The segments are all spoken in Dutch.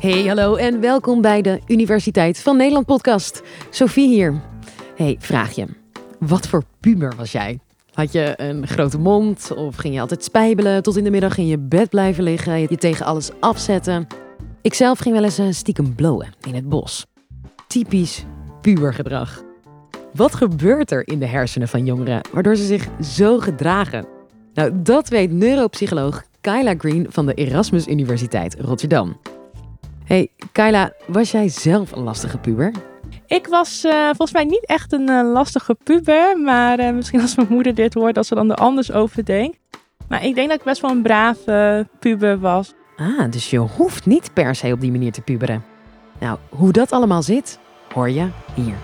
Hey, hallo en welkom bij de Universiteit van Nederland podcast. Sophie hier. Hey, vraag je. Wat voor puber was jij? Had je een grote mond of ging je altijd spijbelen tot in de middag in je bed blijven liggen, je tegen alles afzetten? Ik zelf ging wel eens een stiekem blowen in het bos. Typisch pubergedrag. Wat gebeurt er in de hersenen van jongeren waardoor ze zich zo gedragen? Nou, dat weet neuropsycholoog Kyla Green van de Erasmus Universiteit Rotterdam. Hey, Kyla, was jij zelf een lastige puber? Ik was uh, volgens mij niet echt een uh, lastige puber, maar uh, misschien als mijn moeder dit hoort, dat ze dan er anders over denkt. Maar ik denk dat ik best wel een brave puber was. Ah, dus je hoeft niet per se op die manier te puberen. Nou, hoe dat allemaal zit, hoor je hier.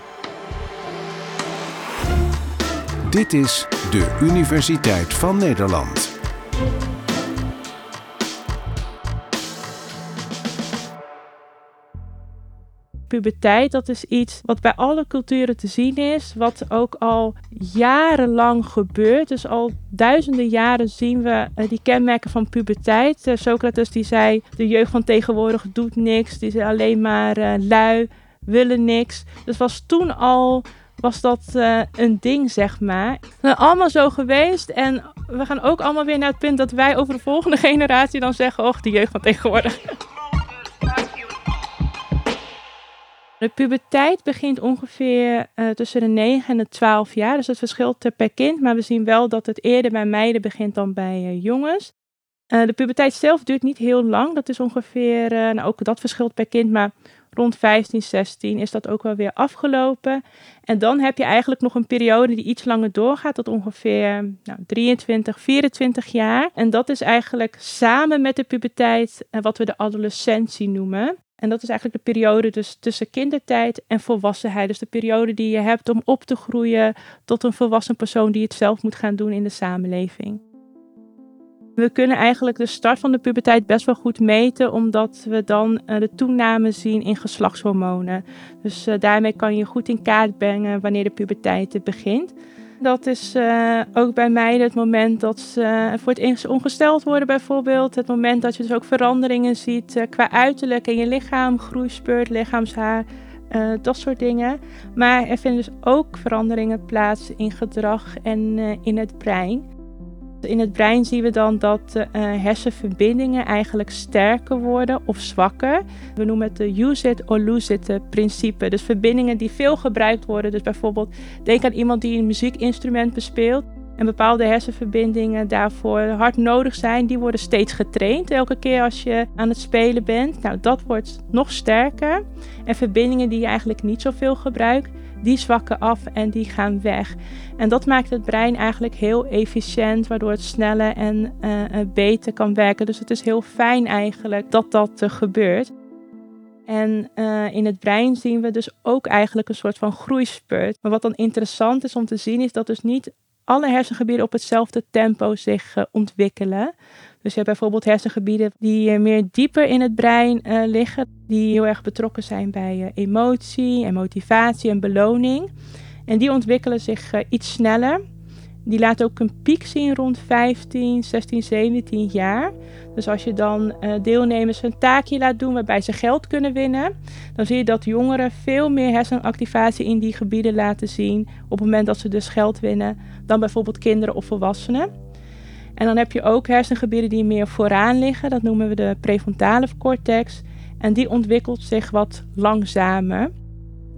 Dit is de Universiteit van Nederland. Puberteit, dat is iets wat bij alle culturen te zien is, wat ook al jarenlang gebeurt. Dus al duizenden jaren zien we uh, die kenmerken van puberteit. Uh, Socrates die zei, de jeugd van tegenwoordig doet niks, die is alleen maar uh, lui, willen niks. Dus was toen al was dat een ding, zeg maar. We allemaal zo geweest en we gaan ook allemaal weer naar het punt dat wij over de volgende generatie dan zeggen, och, die jeugd van tegenwoordig. De puberteit begint ongeveer uh, tussen de 9 en de 12 jaar. Dus het verschilt per kind. Maar we zien wel dat het eerder bij meiden begint dan bij uh, jongens. Uh, de puberteit zelf duurt niet heel lang. Dat is ongeveer, nou ook dat verschilt per kind. Maar rond 15, 16 is dat ook wel weer afgelopen. En dan heb je eigenlijk nog een periode die iets langer doorgaat. Tot ongeveer nou, 23, 24 jaar. En dat is eigenlijk samen met de puberteit wat we de adolescentie noemen. En dat is eigenlijk de periode dus tussen kindertijd en volwassenheid. Dus de periode die je hebt om op te groeien tot een volwassen persoon die het zelf moet gaan doen in de samenleving. We kunnen eigenlijk de start van de puberteit best wel goed meten, omdat we dan uh, de toename zien in geslachtshormonen. Dus uh, daarmee kan je goed in kaart brengen wanneer de puberteit begint. Dat is uh, ook bij meiden het moment dat ze uh, voor het eerst ongesteld worden bijvoorbeeld. Het moment dat je dus ook veranderingen ziet uh, qua uiterlijk in je lichaam, groeispurt, lichaamshaar, dat soort dingen. Maar er vinden dus ook veranderingen plaats in gedrag en in het brein. In het brein zien we dan dat uh, hersenverbindingen eigenlijk sterker worden of zwakker. We noemen het de use it or lose it eh, principe. Dus verbindingen die veel gebruikt worden. Dus bijvoorbeeld denk aan iemand die een muziekinstrument bespeelt. En bepaalde hersenverbindingen daarvoor hard nodig zijn, die worden steeds getraind elke keer als je aan het spelen bent. Nou, dat wordt nog sterker. En verbindingen die je eigenlijk niet zoveel gebruikt, die zwakken af en die gaan weg. En dat maakt het brein eigenlijk heel efficiënt, waardoor het sneller en uh, beter kan werken. Dus het is heel fijn eigenlijk dat dat uh, gebeurt. En in het brein zien we dus ook eigenlijk een soort van groeispurt. Maar wat dan interessant is om te zien, is dat dus niet alle hersengebieden op hetzelfde tempo zich uh, ontwikkelen. Dus je hebt bijvoorbeeld hersengebieden die uh, meer dieper in het brein uh, liggen, die heel erg betrokken zijn bij emotie en motivatie en beloning. En die ontwikkelen zich iets sneller. Die laten ook een piek zien rond 15, 16, 17 jaar. Dus als je dan uh, deelnemers een taakje laat doen waarbij ze geld kunnen winnen, dan zie je dat jongeren veel meer hersenactivatie in die gebieden laten zien op het moment dat ze dus geld winnen, dan bijvoorbeeld kinderen of volwassenen. En dan heb je ook hersengebieden die meer vooraan liggen, dat noemen we de prefrontale cortex. En die ontwikkelt zich wat langzamer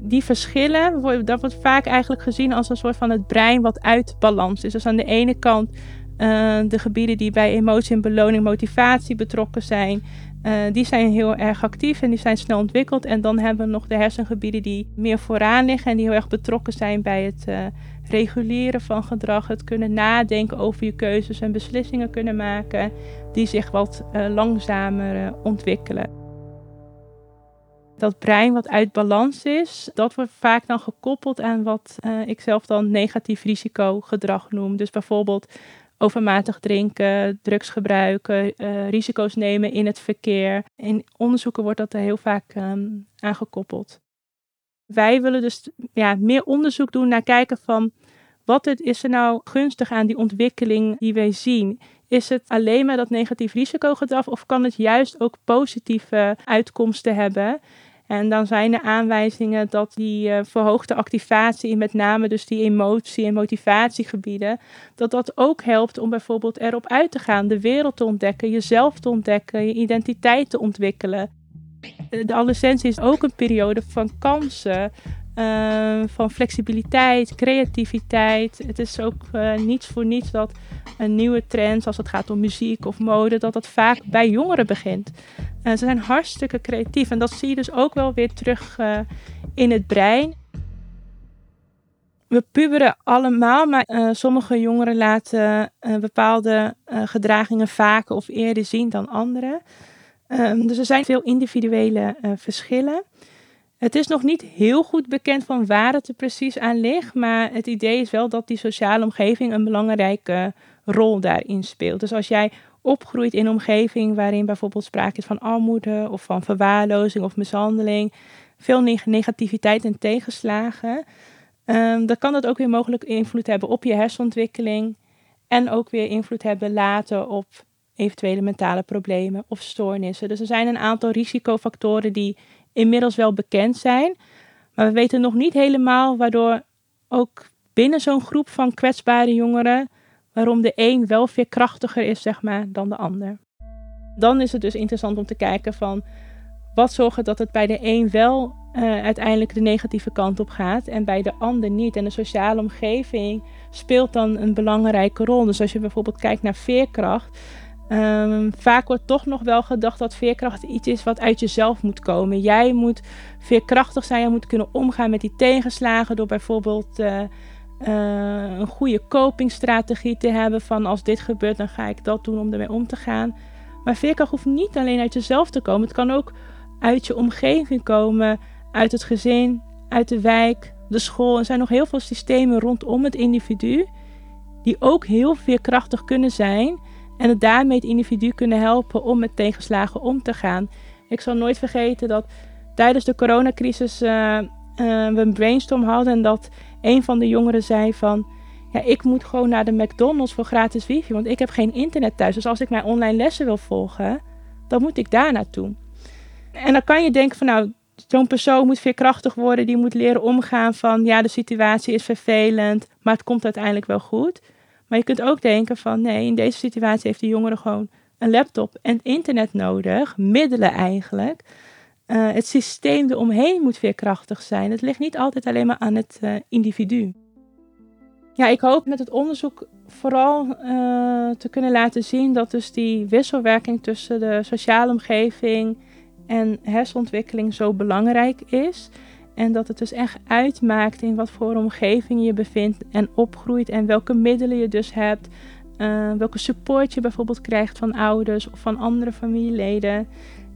die verschillen, dat wordt vaak eigenlijk gezien als een soort van het brein wat uit balans is. Dus aan de ene kant uh, de gebieden die bij emotie en beloning, motivatie betrokken zijn, uh, die zijn heel erg actief en die zijn snel ontwikkeld. En dan hebben we nog de hersengebieden die meer vooraan liggen en die heel erg betrokken zijn bij het uh, reguleren van gedrag, het kunnen nadenken over je keuzes en beslissingen kunnen maken, die zich wat langzamer ontwikkelen dat brein wat uit balans is, dat wordt vaak dan gekoppeld aan wat uh, ik zelf dan negatief risicogedrag noem. Dus bijvoorbeeld overmatig drinken, drugs gebruiken, uh, risico's nemen in het verkeer. In onderzoeken wordt dat er heel vaak um, aan gekoppeld. Wij willen dus ja, meer onderzoek doen naar kijken van wat is er nou gunstig aan die ontwikkeling die wij zien. Is het alleen maar dat negatief risicogedrag of kan het juist ook positieve uitkomsten hebben? En dan zijn er aanwijzingen dat die uh, verhoogde activatie, met name dus die emotie- en motivatiegebieden, dat dat ook helpt om bijvoorbeeld erop uit te gaan, de wereld te ontdekken, jezelf te ontdekken, je identiteit te ontwikkelen. De adolescentie is ook een periode van kansen, uh, van flexibiliteit, creativiteit. Het is ook uh, niets voor niets dat een nieuwe trend, als het gaat om muziek of mode, dat dat vaak bij jongeren begint. Uh, ze zijn hartstikke creatief en dat zie je dus ook wel weer terug in het brein. We puberen allemaal, maar sommige jongeren laten bepaalde gedragingen vaker of eerder zien dan anderen. Ehm, dus er zijn veel individuele verschillen. Het is nog niet heel goed bekend van waar het er precies aan ligt, maar het idee is wel dat die sociale omgeving een belangrijke rol daarin speelt. Dus als jij opgroeit in een omgeving waarin bijvoorbeeld sprake is van armoede of van verwaarlozing of mishandeling, veel negativiteit en tegenslagen, um, dan kan dat ook weer mogelijk invloed hebben op je hersenontwikkeling en ook weer invloed hebben later op eventuele mentale problemen of stoornissen. Dus er zijn een aantal risicofactoren die inmiddels wel bekend zijn. Maar we weten nog niet helemaal waardoor ook binnen zo'n groep van kwetsbare jongeren, waarom de een wel veerkrachtiger is, zeg maar, dan de ander. Dan is het dus interessant om te kijken van wat zorgt dat het bij de een wel uh, uiteindelijk de negatieve kant op gaat en bij de ander niet. En de sociale omgeving speelt dan een belangrijke rol. Dus als je bijvoorbeeld kijkt naar veerkracht, Um, vaak wordt toch nog wel gedacht dat veerkracht iets is wat uit jezelf moet komen. Jij moet veerkrachtig zijn, je moet kunnen omgaan met die tegenslagen door bijvoorbeeld uh, uh, een goede copingstrategie te hebben van als dit gebeurt dan ga ik dat doen om ermee om te gaan. Maar veerkracht hoeft niet alleen uit jezelf te komen, het kan ook uit je omgeving komen, uit het gezin, uit de wijk, de school. Er zijn nog heel veel systemen rondom het individu die ook heel veerkrachtig kunnen zijn en het daarmee het individu kunnen helpen om met tegenslagen om te gaan. Ik zal nooit vergeten dat tijdens de coronacrisis uh, uh, we een brainstorm hadden en dat een van de jongeren zei van... Ja, ik moet gewoon naar de McDonald's voor gratis wifi, want ik heb geen internet thuis. Dus als ik mijn online lessen wil volgen, dan moet ik daar naartoe. En dan kan je denken van nou, zo'n persoon moet veerkrachtig worden, die moet leren omgaan van ja, de situatie is vervelend, maar het komt uiteindelijk wel goed. Maar je kunt ook denken van nee, in deze situatie heeft de jongere gewoon een laptop en internet nodig, middelen eigenlijk. Uh, het systeem eromheen moet veerkrachtig zijn. Het ligt niet altijd alleen maar aan het uh, individu. Ja, ik hoop met het onderzoek vooral uh, te kunnen laten zien dat dus die wisselwerking tussen de sociale omgeving en hersenontwikkeling zo belangrijk is. En dat het dus echt uitmaakt in wat voor omgeving je bevindt en opgroeit en welke middelen je dus hebt. Uh, welke support je bijvoorbeeld krijgt van ouders of van andere familieleden.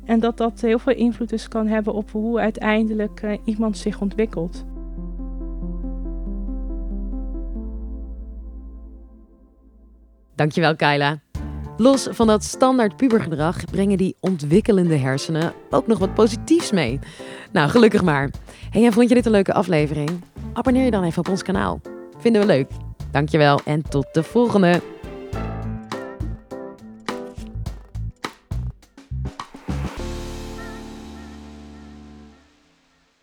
En dat dat heel veel invloed dus kan hebben op hoe uiteindelijk uh, iemand zich ontwikkelt. Dankjewel, Kyla. Los van dat standaard pubergedrag brengen die ontwikkelende hersenen ook nog wat positiefs mee. Nou, gelukkig maar. Hey, en vond je dit een leuke aflevering? Abonneer je dan even op ons kanaal. Vinden we leuk. Dankjewel en tot de volgende.